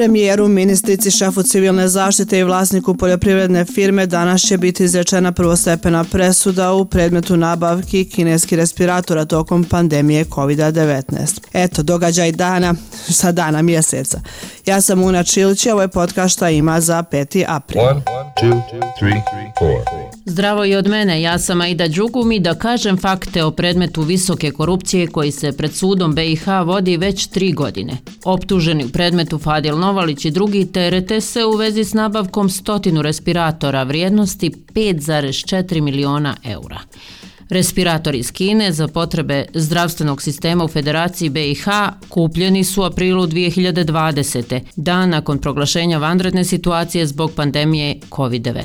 Premijeru, ministrici, šefu civilne zaštite i vlasniku poljoprivredne firme danas će biti izrečena prvostepena presuda u predmetu nabavki kineskih respiratora tokom pandemije COVID-19. Eto, događaj dana sa dana mjeseca. Ja sam Una Čilić, ovo ovaj je podcast šta ima za 5. april. One, two, three, Zdravo i od mene, ja sam Aida Đugum i da kažem fakte o predmetu visoke korupcije koji se pred sudom BiH vodi već tri godine. Optuženi u predmetu Fadil Novalić i drugi terete se u vezi s nabavkom stotinu respiratora vrijednosti 5,4 miliona eura. Respiratori iz Kine za potrebe zdravstvenog sistema u Federaciji BiH kupljeni su u aprilu 2020. dan nakon proglašenja vanredne situacije zbog pandemije COVID-19.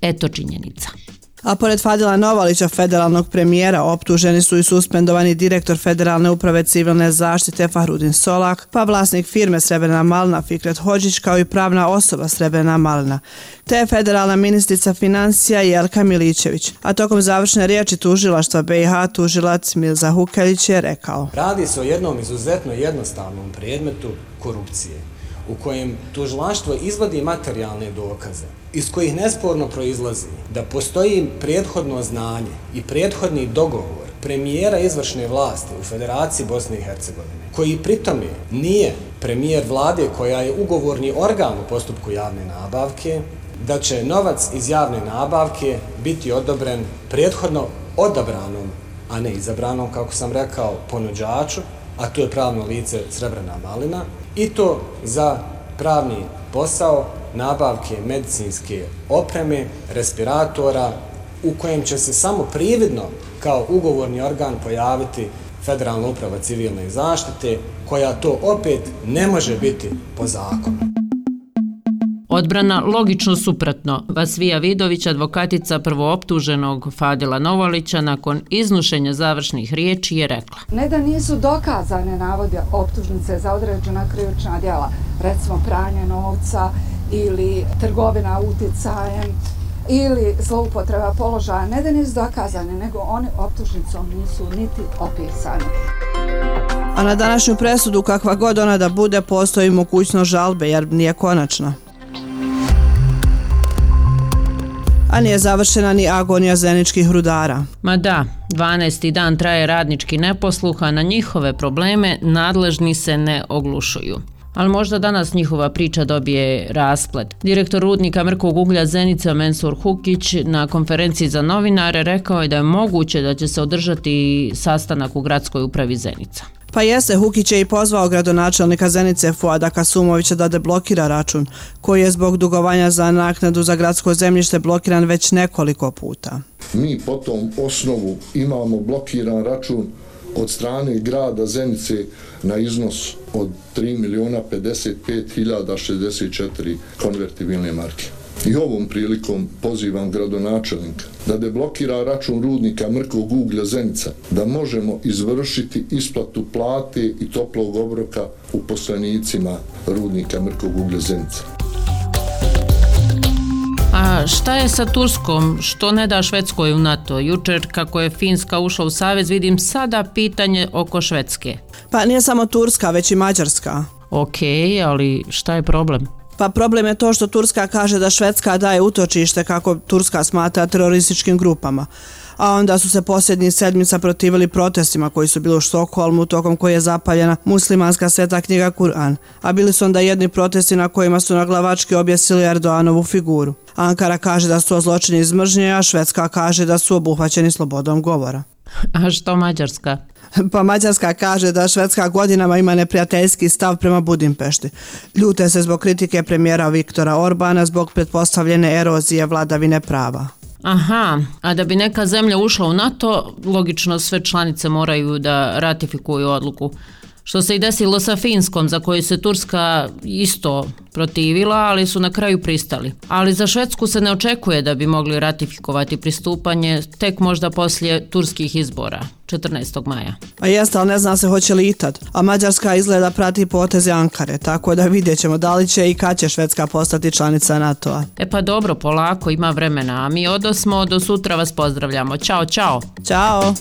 Eto činjenica. A pored Fadila Novalića, federalnog premijera, optuženi su i suspendovani direktor Federalne uprave civilne zaštite Fahrudin Solak, pa vlasnik firme Srebrena Malna Fikret Hođić kao i pravna osoba Srebrena Malna, te federalna ministrica financija Jelka Milićević. A tokom završne riječi tužilaštva BiH tužilac Milza Hukelić je rekao. Radi se o jednom izuzetno jednostavnom predmetu korupcije u kojem tužilaštvo izvodi materijalne dokaze iz kojih nesporno proizlazi da postoji prethodno znanje i prethodni dogovor premijera izvršne vlasti u Federaciji Bosne i Hercegovine, koji pritome nije premijer vlade koja je ugovorni organ u postupku javne nabavke, da će novac iz javne nabavke biti odobren prethodno odabranom, a ne izabranom, kako sam rekao, ponuđaču, a to je pravno lice Srebrna Malina, i to za pravni posao nabavke medicinske opreme, respiratora, u kojem će se samo prividno kao ugovorni organ pojaviti Federalna uprava civilne zaštite, koja to opet ne može biti po zakonu. Odbrana logično suprotno. Vasvija Vidović, advokatica prvooptuženog Fadila Novolića, nakon iznušenja završnih riječi je rekla. Ne da nisu dokazane navode optužnice za određena krivična djela, recimo pranje novca ili trgovina uticajem ili zloupotreba položaja, ne da nisu dokazane, nego oni optužnicom nisu niti opisani. A na današnju presudu, kakva god ona da bude, postoji mogućnost žalbe, jer nije konačna. A nije završena ni agonija zeničkih rudara. Ma da, 12. dan traje radnički neposluha, na njihove probleme nadležni se ne oglušuju. Ali možda danas njihova priča dobije rasplet. Direktor rudnika Mrkog uglja Zenica Mensur Hukić na konferenciji za novinare rekao je da je moguće da će se održati sastanak u gradskoj upravi Zenica. Pa jeste, Hukić je i pozvao gradonačelnika Zenice Fuada Kasumovića da deblokira račun, koji je zbog dugovanja za naknadu za gradsko zemljište blokiran već nekoliko puta. Mi po tom osnovu imamo blokiran račun od strane grada Zenice na iznos od 3 miliona 55.064 konvertibilne marke. I ovom prilikom pozivam gradonačelnika da deblokira račun rudnika Mrkog uglja Zenica, da možemo izvršiti isplatu plate i toplog obroka uposlenicima rudnika Mrkog uglja Zenica. A šta je sa Turskom? Što ne da Švedskoj u NATO? Jučer kako je Finska ušla u Savez, vidim sada pitanje oko Švedske. Pa nije samo Turska, već i Mađarska. Ok, ali šta je problem? Pa problem je to što Turska kaže da Švedska daje utočište kako Turska smatra terorističkim grupama. A onda su se posljednjih sedmica protivili protestima koji su bili u Štokholmu tokom koje je zapaljena muslimanska sveta knjiga Kur'an. A bili su onda jedni protesti na kojima su na glavački objesili Erdoanovu figuru. Ankara kaže da su to zločini izmržnje, a Švedska kaže da su obuhvaćeni slobodom govora. A što Mađarska? Pa Mađarska kaže da Švedska godinama ima neprijateljski stav prema Budimpešti. Ljute se zbog kritike premijera Viktora Orbana zbog pretpostavljene erozije vladavine prava. Aha, a da bi neka zemlja ušla u NATO, logično sve članice moraju da ratifikuju odluku. Što se i desilo sa Finskom, za koju se Turska isto protivila, ali su na kraju pristali. Ali za Švedsku se ne očekuje da bi mogli ratifikovati pristupanje tek možda poslije turskih izbora, 14. maja. A jeste, ali ne zna se hoće li i tad. A Mađarska izgleda prati poteze Ankare, tako da vidjet ćemo da li će i kad će Švedska postati članica NATO-a. E pa dobro, polako, ima vremena. A mi odosmo, do sutra vas pozdravljamo. Ćao, čao. Ćao.